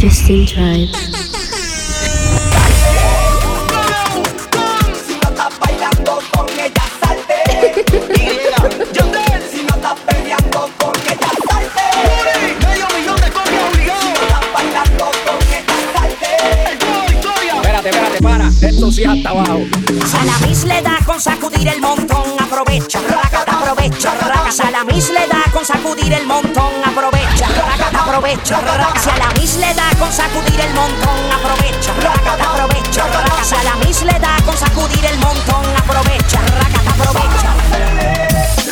Justin Tribe. Sí. A la mis le da con sacudir el montón, aprovecha, raca, aprovecha, raca. A la mis le da con sacudir el montón, aprovecha aprovecha. Si a la mis le da con sacudir el montón, aprovecha. aprovecha. Si a la mis le da con sacudir el montón, aprovecha. Racata, aprovecha.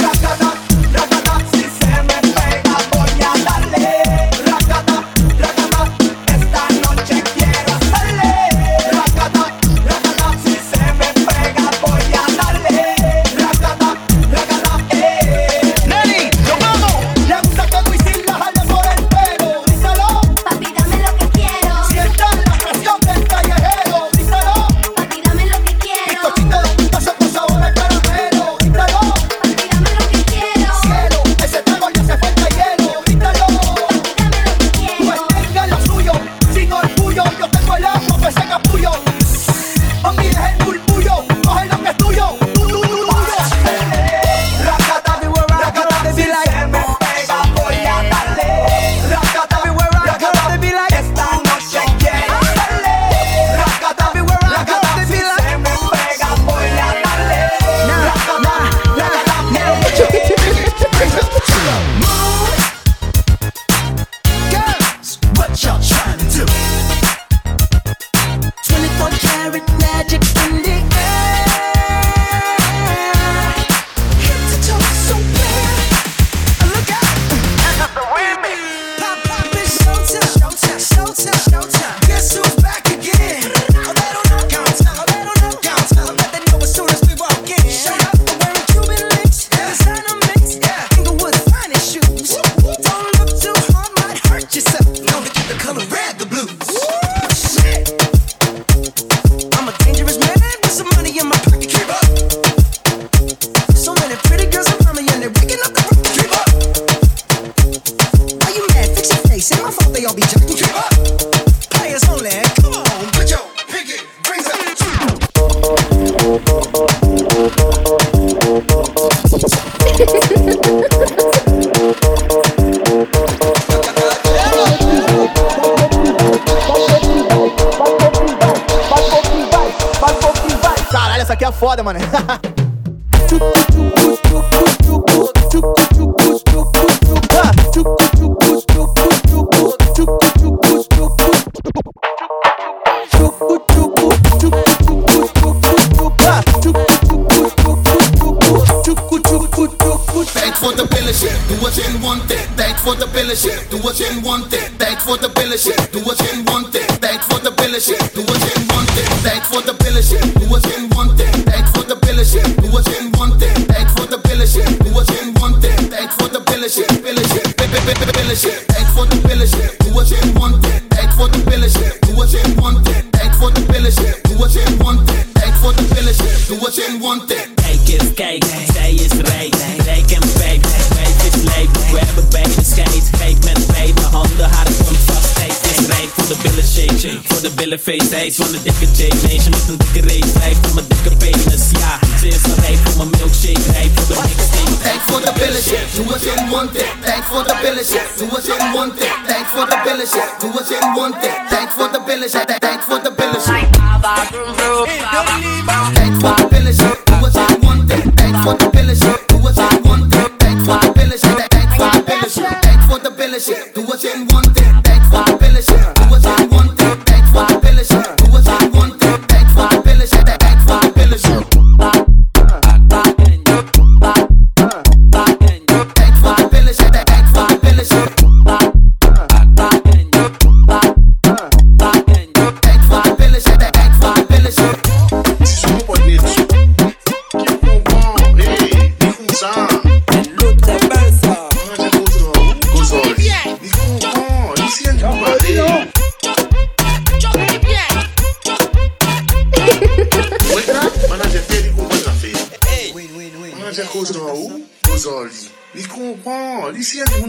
Want it. Kijk eens, kijk, zij is rijk. Rijk en pijp, wijf is lijp. We hebben beide scheid. Kijk met beide handen, haar komt vast. Kijk is rijk voor de billen shake. shake. Voor de billen feest, hij is van de dikke Jay. Meisje met een dikke race, Rijk voor mijn dikke penis. Ja, ze is een rijp voor mijn milkshake. Rijk voor de dikke Thanks for the de billen shake, doe wat je want it. for the de billen shake, doe wat je want it. for the de billen shake, doe wat je want it. for the de billen shake, thanks for the billen shake. Like baba, vroom vroom.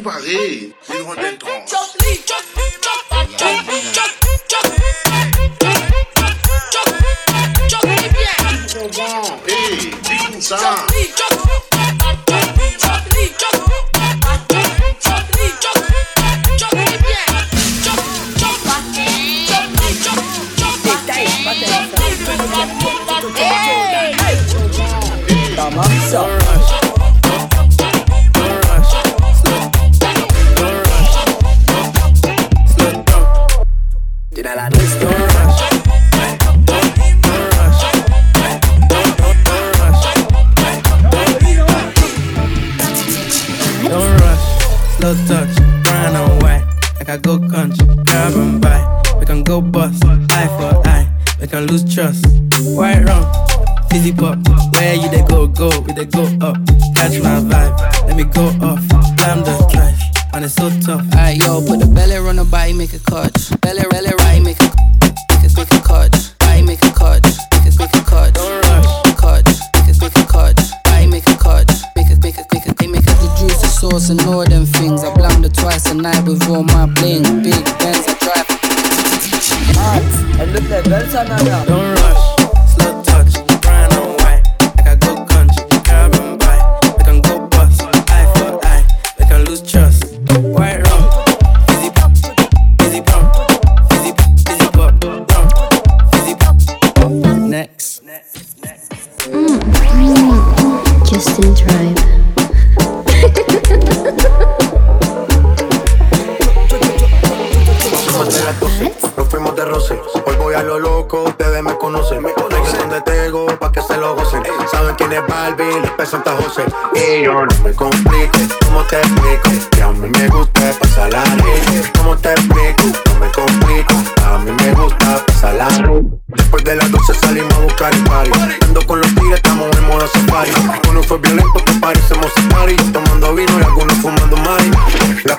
comparé. Ils vont être. lose trust. White rum, fizzy pop.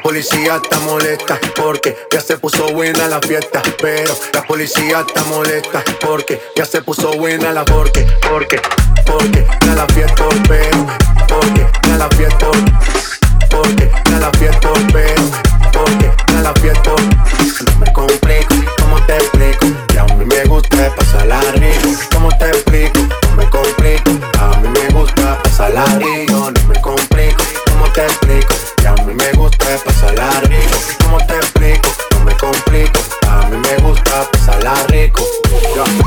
La policía está molesta porque ya se puso buena la fiesta. Pero la policía está molesta porque ya se puso buena la porque, porque, porque ya la fiesta pero porque ya la fiesta porque ya la fiesta pero porque ya la fiesta. No me complico, ¿cómo te explico? Que a mí me gusta pasar la rico. ¿Cómo te explico? No me complico, a mí me gusta pasar la rico. Yeah.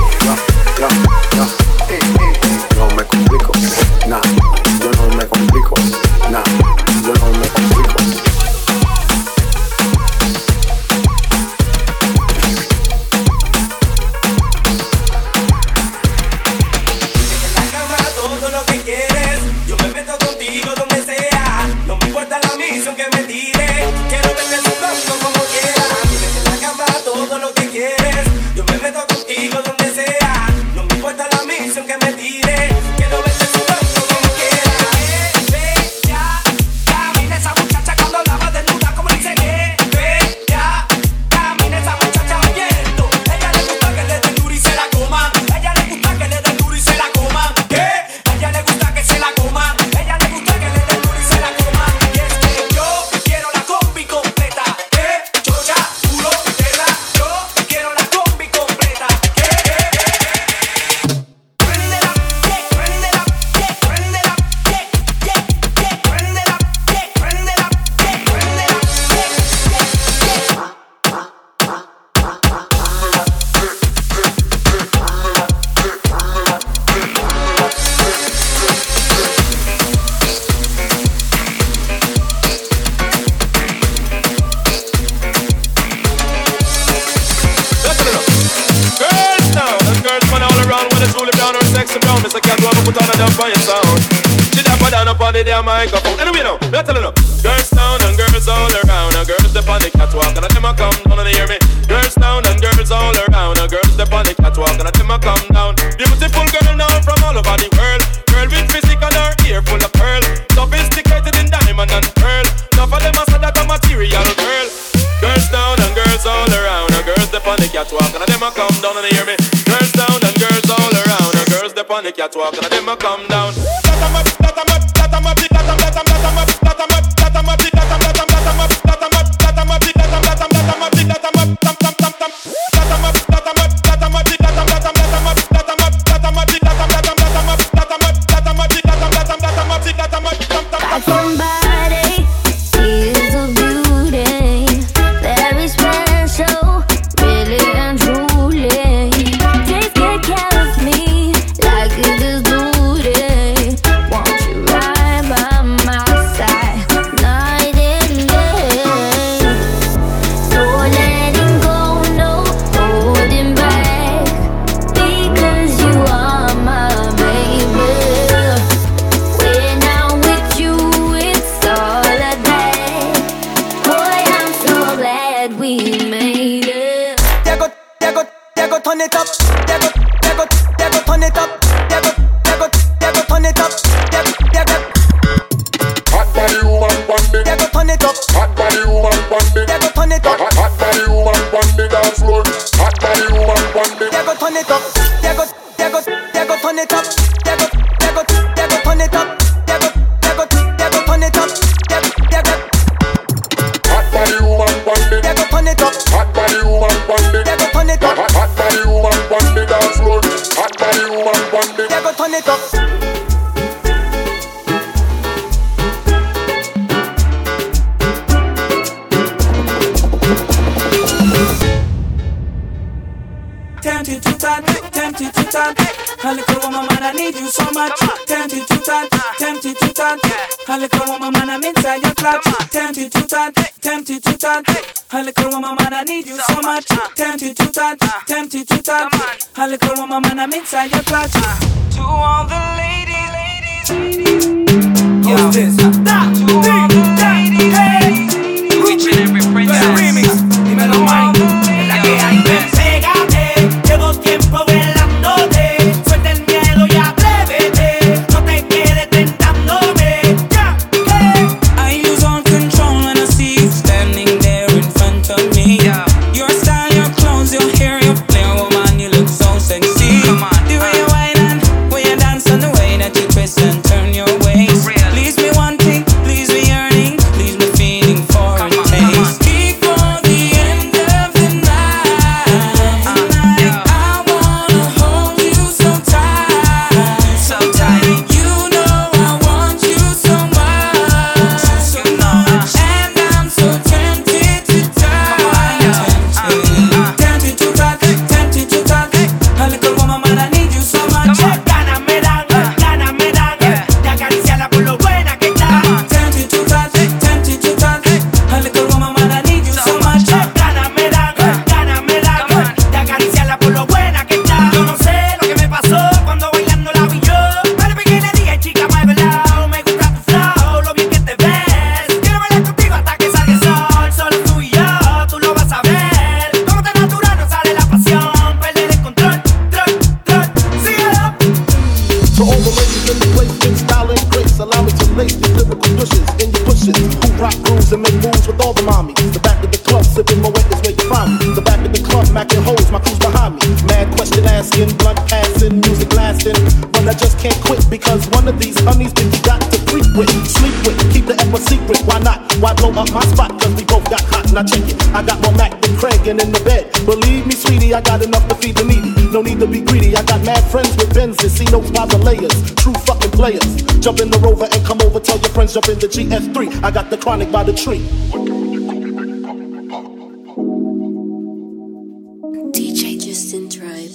me their microphone. Anyway now, me tell you now. Girls down and girls all around. And girls up on the catwalk and them a come down and hear me. Girls down and girls all around. And girls up on the catwalk and them a come down. Beautiful girl now from all over the world. Girl with physical her ear full of pearl. Sophisticated in diamond and pearl. Enough of them a say that a material girl. Girls down and girls all around. And girls up on the catwalk and them a come down and hear me. Girls down and girls all around. And girls up on the catwalk and Jump in the rover and come over. Tell your friends, jump in the GS3. I got the chronic by the tree. DJ Justin Tribe.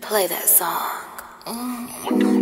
Play that song. Mm.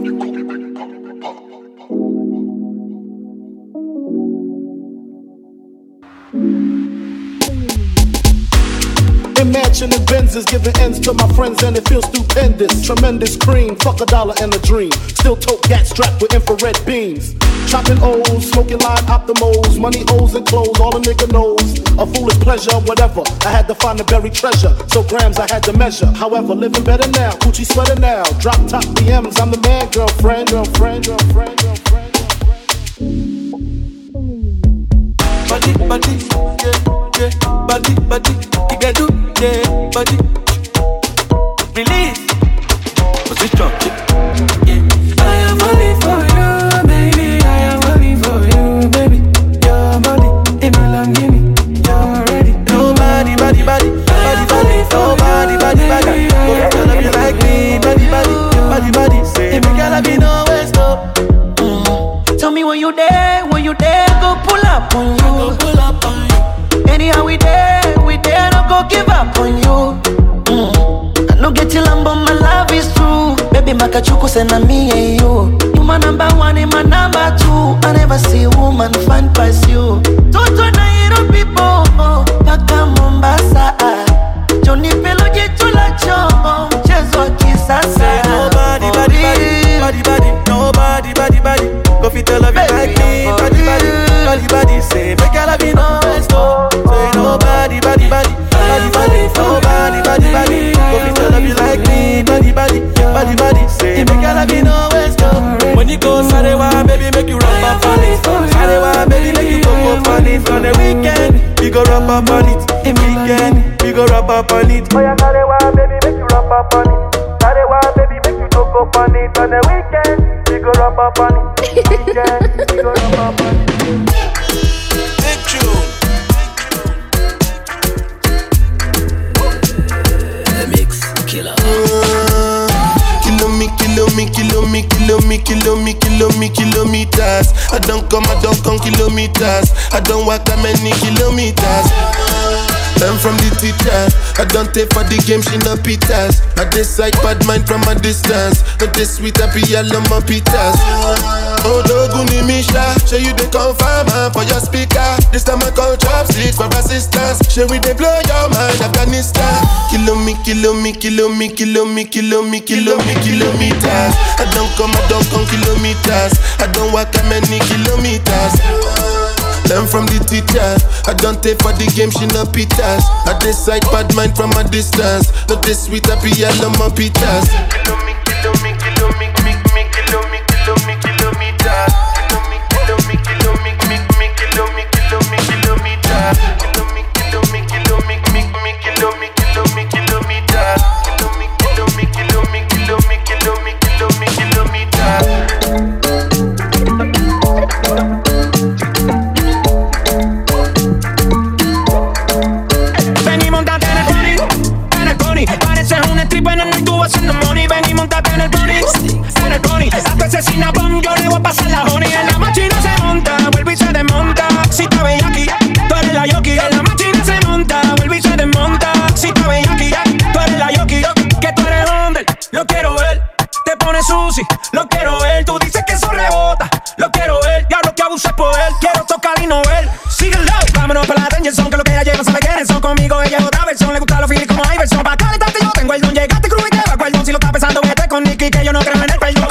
In mansion and Benzes, giving ends to my friends, and it feels stupendous. Tremendous cream, fuck a dollar and a dream. Still tote gas strapped with infrared beams. Chopping O's, smoking live optimals, money O's and clothes, all a nigga knows. A foolish pleasure, whatever. I had to find the buried treasure, so grams I had to measure. However, living better now, Gucci sweater now. Drop top BMs, I'm the man, girlfriend, girlfriend, girlfriend, girlfriend. girlfriend. Buddy, buddy, yeah yeah, body, body, you can do, yeah, body. Makachuku send a me and you. You my number one and my number two. I never see woman find past you. Toto na hero people oh, paka Mombasa. Johnny Pelo jicho la cho mchezo wa kisasa. Say Nobody, body, body, body, body, nobody, body, body. Go fit all of you like me, oh, body, body, body, body. weekend, we go rap up on it. If weekend, we go rap up on it. Oh yeah, carry one baby, make you rap up on it. Carry one baby, make you talk up on it. On the weekend, we go rap up on it. Weekend, we go rap up on it. Big tune. Killer. Kill me, kill me, kill me, Kilomi, kilomi, kilomi, kilometers. I don't come, I don't come kilometers. I don't walk that many kilometers. I'm from the teacher. I don't take for the game, she no pitas. I dislike bad mind from a distance. But this sweet happy I love my pitas. Oh, Doguni Misha, show you the confirmer ah, for your speaker. This time I call chopsticks for assistance. Show we they blow your mind, Afghanistan. Kilo me, kilo me, kilo me, kilo me, kilo me, kilo me, kilometers. I don't come, I don't come kilometers. I don't walk that many kilometers. Learn from the teacher. I don't take for the game, she no pitas. I decide bad mind from a distance. Not this sweet I I love my pitas. con Nicky que yo no creo en el perdón.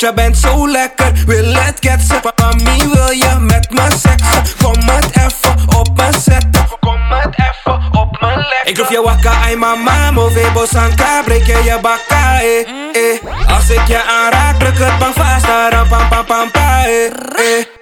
Want je bent zo lekker. Wil het ketsen? Mami, wil je met me seksen? Kom het even op me zetten. Kom het even op me leggen. Ik roep je wakker, ai mama, move bosanka, breek je je bakka, eh, eh. Als ik je aanraak, druk het bang vast, ram pam pam pam pa, eh, eh,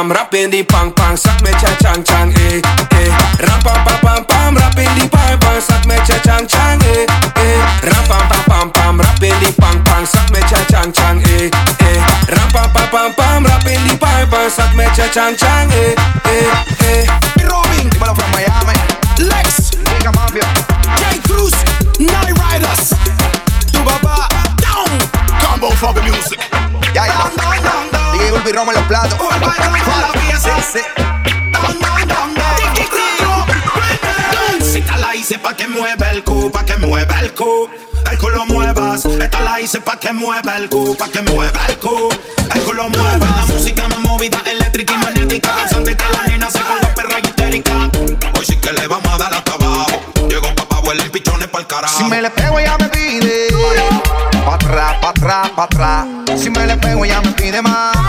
pam rap in die pang pang, zak met je chang chang, eh, eh. Ram pam pam pam pam, rap in die pang pang, zak met je chang chang, eh, eh. Ram pam pam pam pam, rap in die pang pang, zak met je chang chang, eh, eh. Ram pam pam pam pam, rap in die pang pang, zak met je chang chang, eh, eh, eh. Robin, dímelo from Miami. Lex, Mega Mafia. J Cruz, Night Riders. Papá, down. Combo for the music. Roma en los platos. Esta la hice pa' que mueva el cu, pa' que mueva el cu. El cu lo muevas. Esta la hice pa' que mueva el cu, pa' que mueva el cu. El cu lo mueva. La música más movida, eléctrica y magnética. Causante que la nena se ponga perra y histérica. Hoy sí que le vamos a dar hasta abajo. Llegó papá, huele y pichones pa'l carajo. Si me le pego, ella me pide. Pa' atrás, pa' atrás, pa' atrás. Si me le pego, ella me pide más.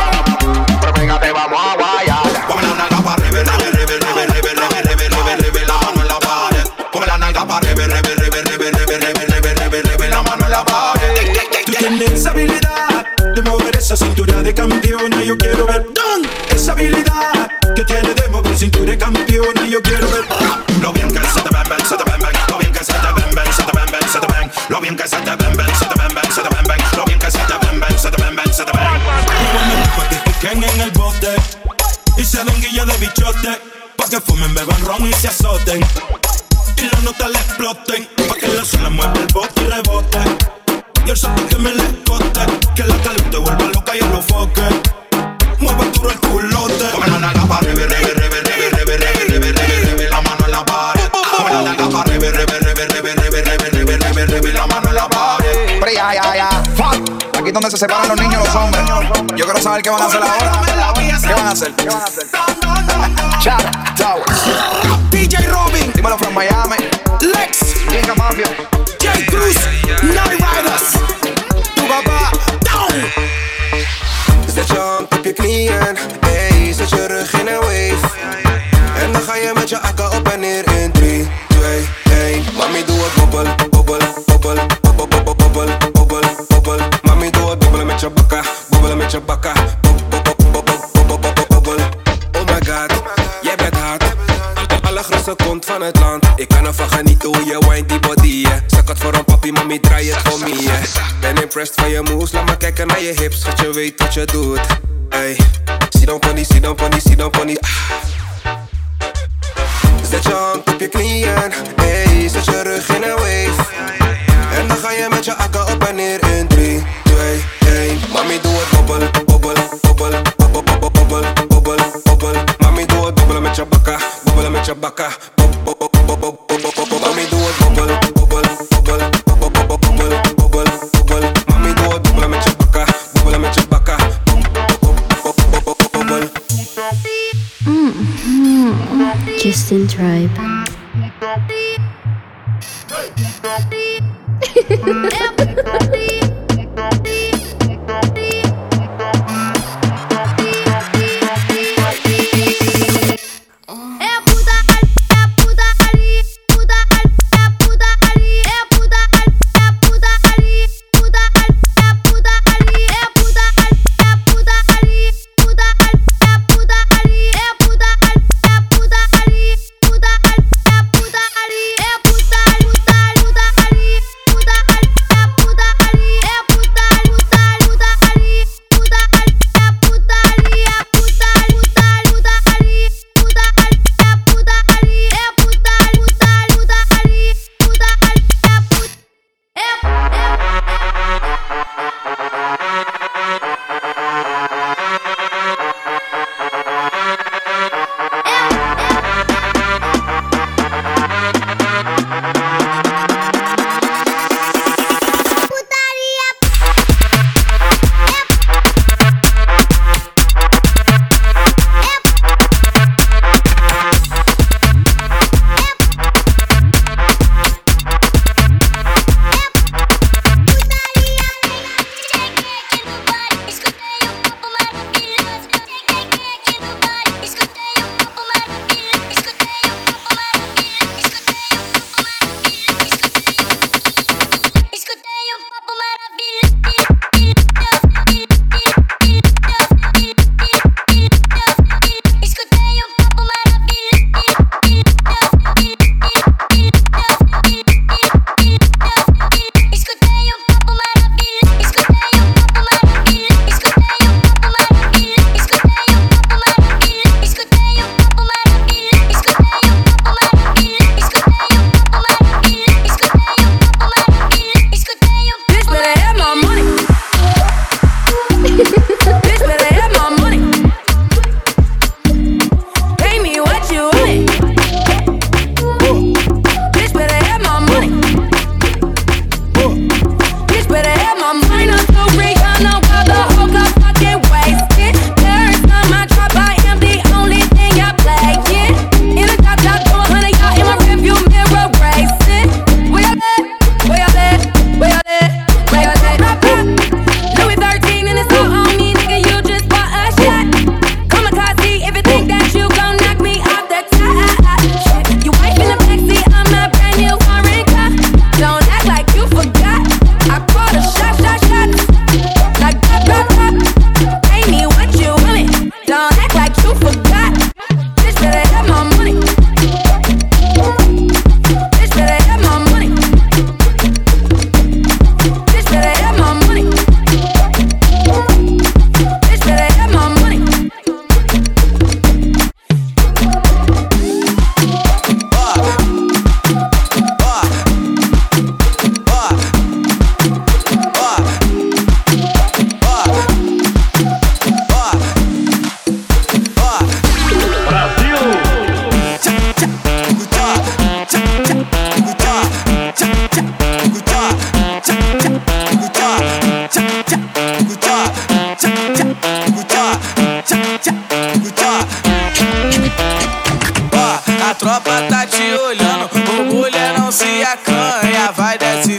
Yo quiero ver ¡Dun! esa habilidad que tiene de mover cintura de campeona. Yo quiero ver lo bien que se te ven, ven, se te ven, ven. Lo bien que se te ven, ven, se te ven, ven, se te ven. Lo bien que se te ven, ven, se te ven, ven, se te ven. Lo bien que se te ven, ven, se te ven, ven, se te ven. Que piquen en el bote y se den guilla de bichote. Pa' que fumen, beban ron y se azoten. Y las notas le exploten. Pa' que la suela mueva el bote y rebote. Y el salto que me le escote. Que la calor te vuelva loca y el foque. Duro el culote. La nalga pa' rebe, rebe, rebe, rebe, rebe, rebe, rebe, rebe, rebe, la mano en la pared. Come la nalga pa' rebe, rebe, rebe, rebe, rebe, rebe, rebe, rebe, rebe, la mano en la pared. Pero ya, ya, ya. Fuck. Aquí es donde se separan los niños y los hombres. Yo quiero saber qué van a hacer ahora. ¿Qué van a hacer? ¿Qué van a hacer? Chat Towers. DJ Robin. Dímelo from Miami. Lex. Mafia. J Cruz. Night Riders. Ervan genieten hoe je wine die body, yeah. Zak het voor een papi, mami, draai het voor me, yeah. Ben impressed van je moves, laat maar kijken naar je hips, zodat je weet wat je doet. Ey, sit down pony, sit down pony, sit down pony. Zet je hand op je knieën, ey, zet je rug in een wave. En dan ga je met je akka op en neer in 3, 2, 1. Mami, doe het bobbel, bobbel, bobbel, bobbel, bobbel, bobbel, bobbel. Mami, doe het bobbelen met je bakka, bobbelen met je bakka. Justin Tribe.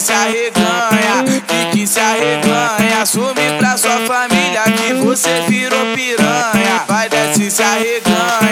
se arreganha, fique se arreganha. Assume pra sua família que você virou piranha. Vai desce se arreganha.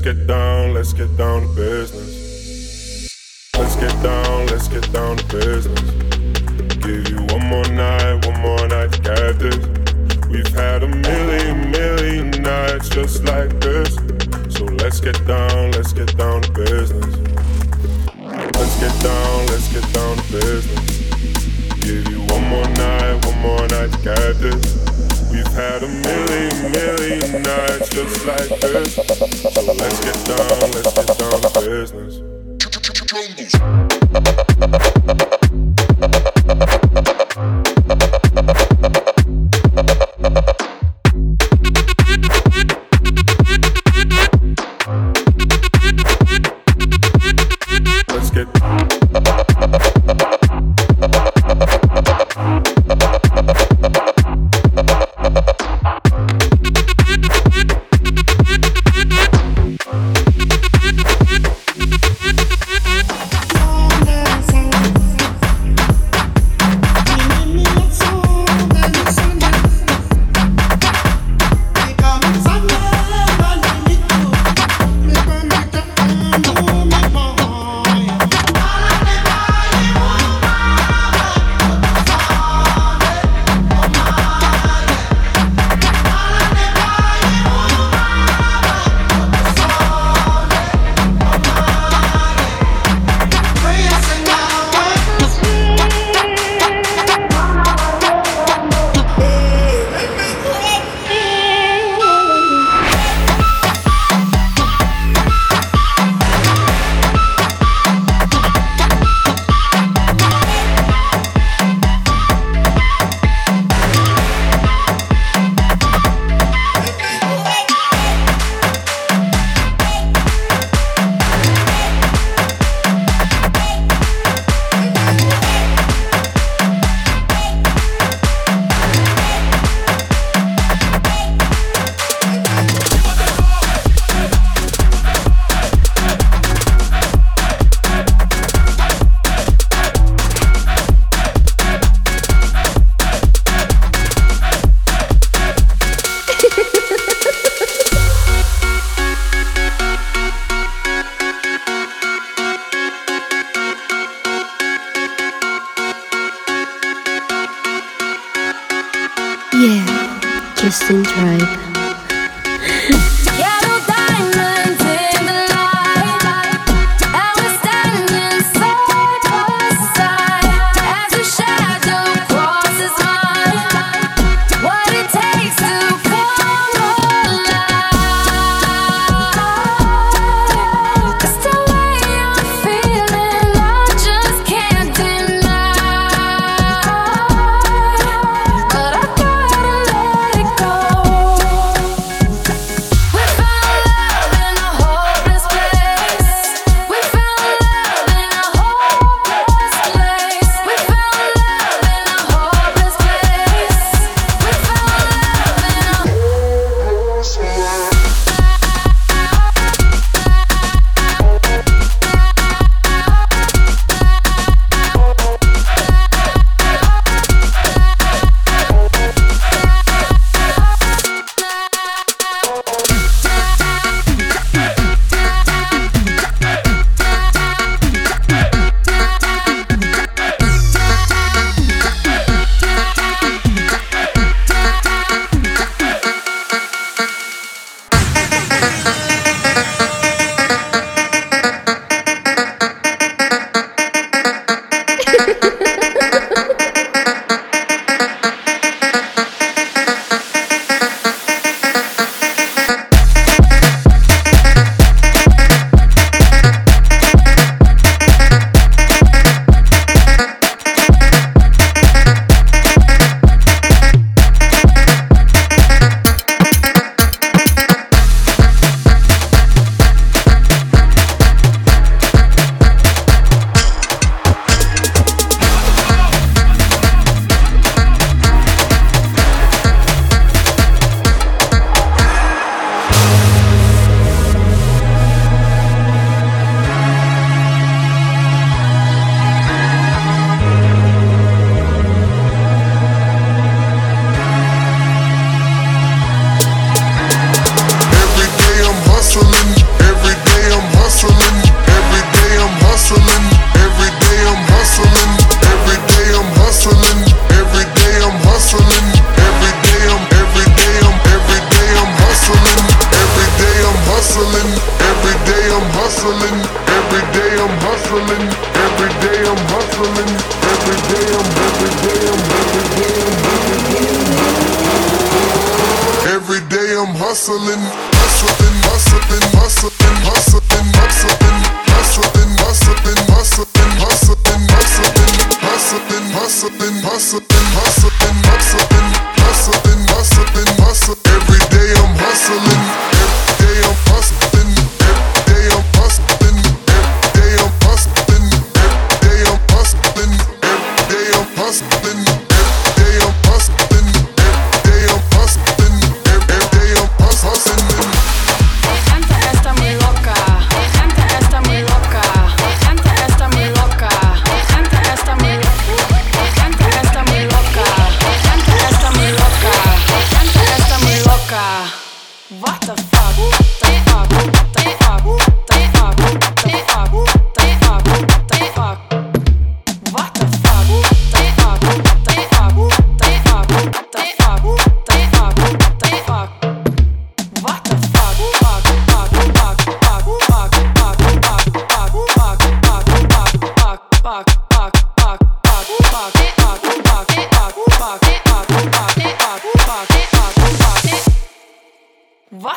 get down.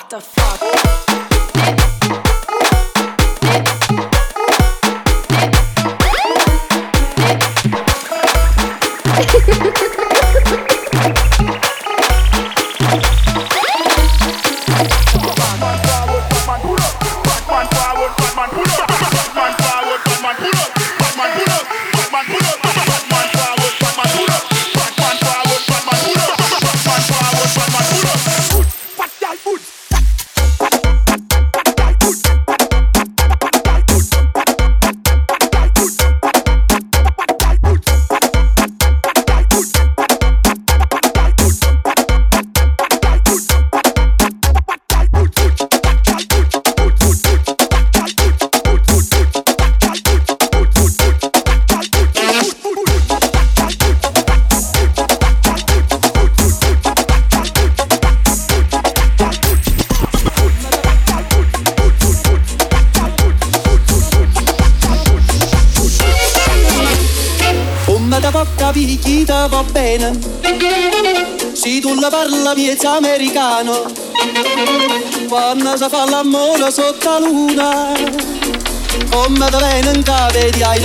What the fuck?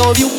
odio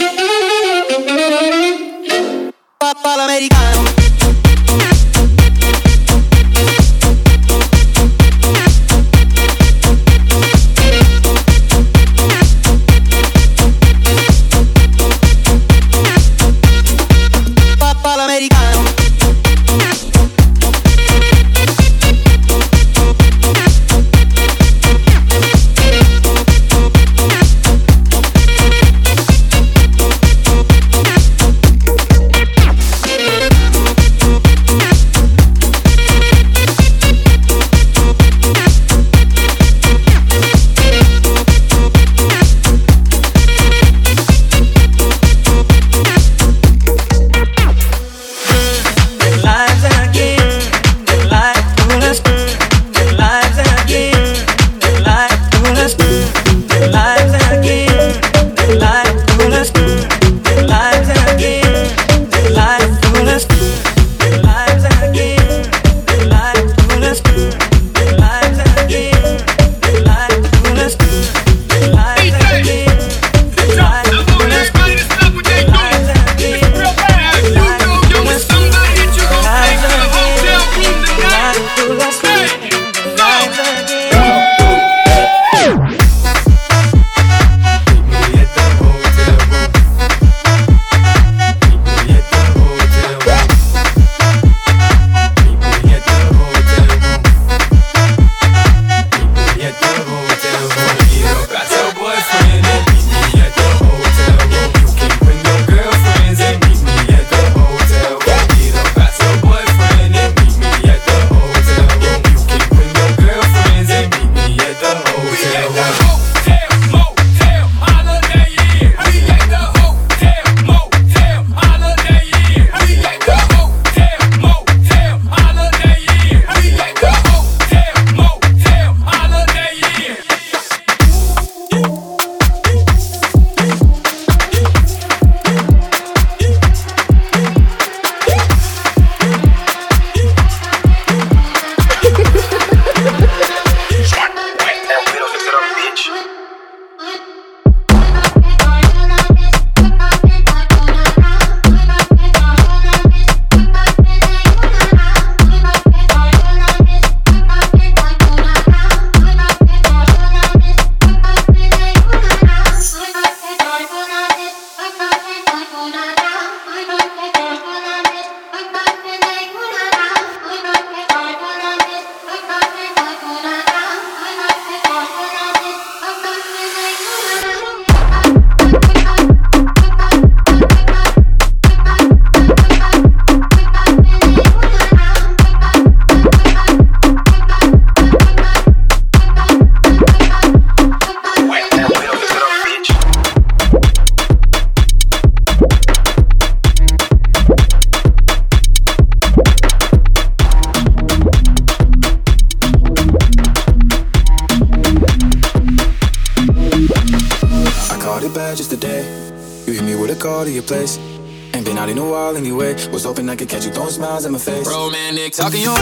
talking, you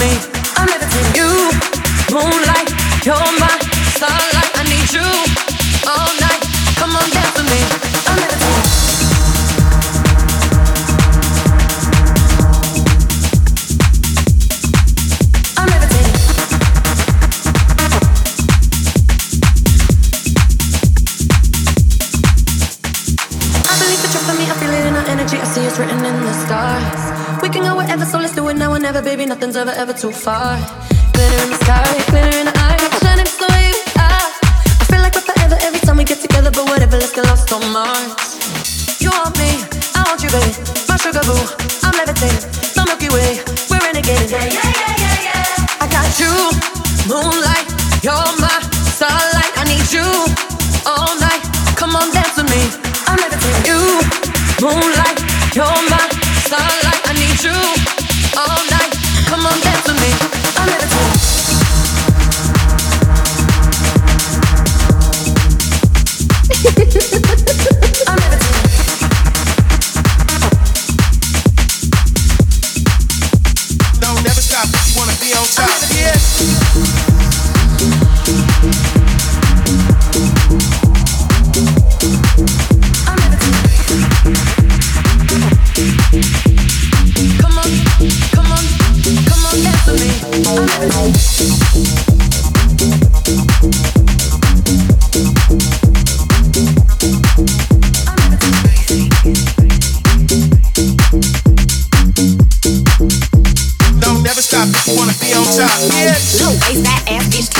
me. I'm levitating. You, moonlight, you're my.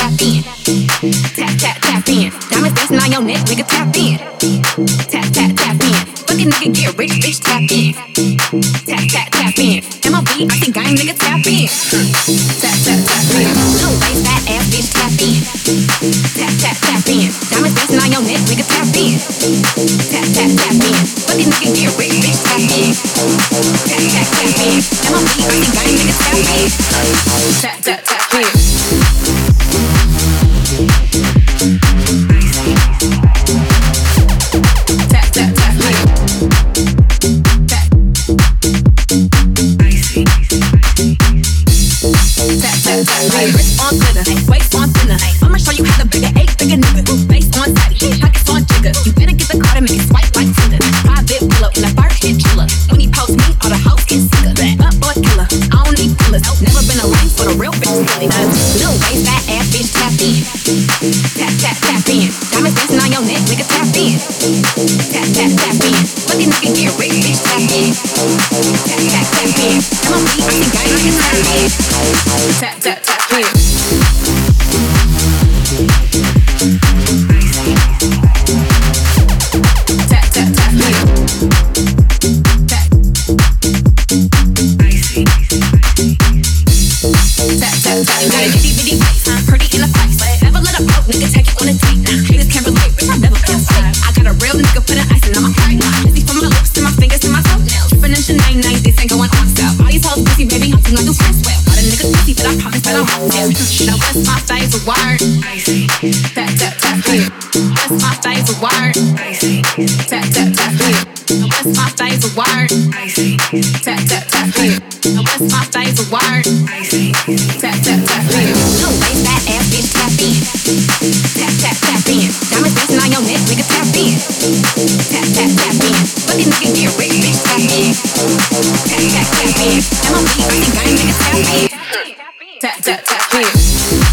tap in. Tap, tap, tap in. Diamonds dancing on your neck, nigga, tap in. Tap, tap, tap in. Fucking nigga, get rich, bitch, tap in. Tap, tap, tap in. MLB, I think gang nigga, tap in. Tap, tap, tap in. No waist, fat ass, bitch, tap in. Tap, tap, tap in. Diamonds dancing on your neck, nigga, tap in. Tap, tap, tap in. Fucking nigga, get rich, bitch, tap in. Tap, tap, tap in. MLB, I think gang nigga, tap in. Tap, tap, tap in. word. Tap tap tap here. What's my favorite word? Tap tap tap here. What's my favorite word? Tap tap tap here. Don't waste that ass, bitch. Tap in. Tap tap tap in. Diamonds dancing on your neck, nigga. Tap in. Tap tap tap in. But these niggas get rich, bitch. Tap in. Tap tap tap in. MLB, I think I nigga. Tap in. Tap tap tap in.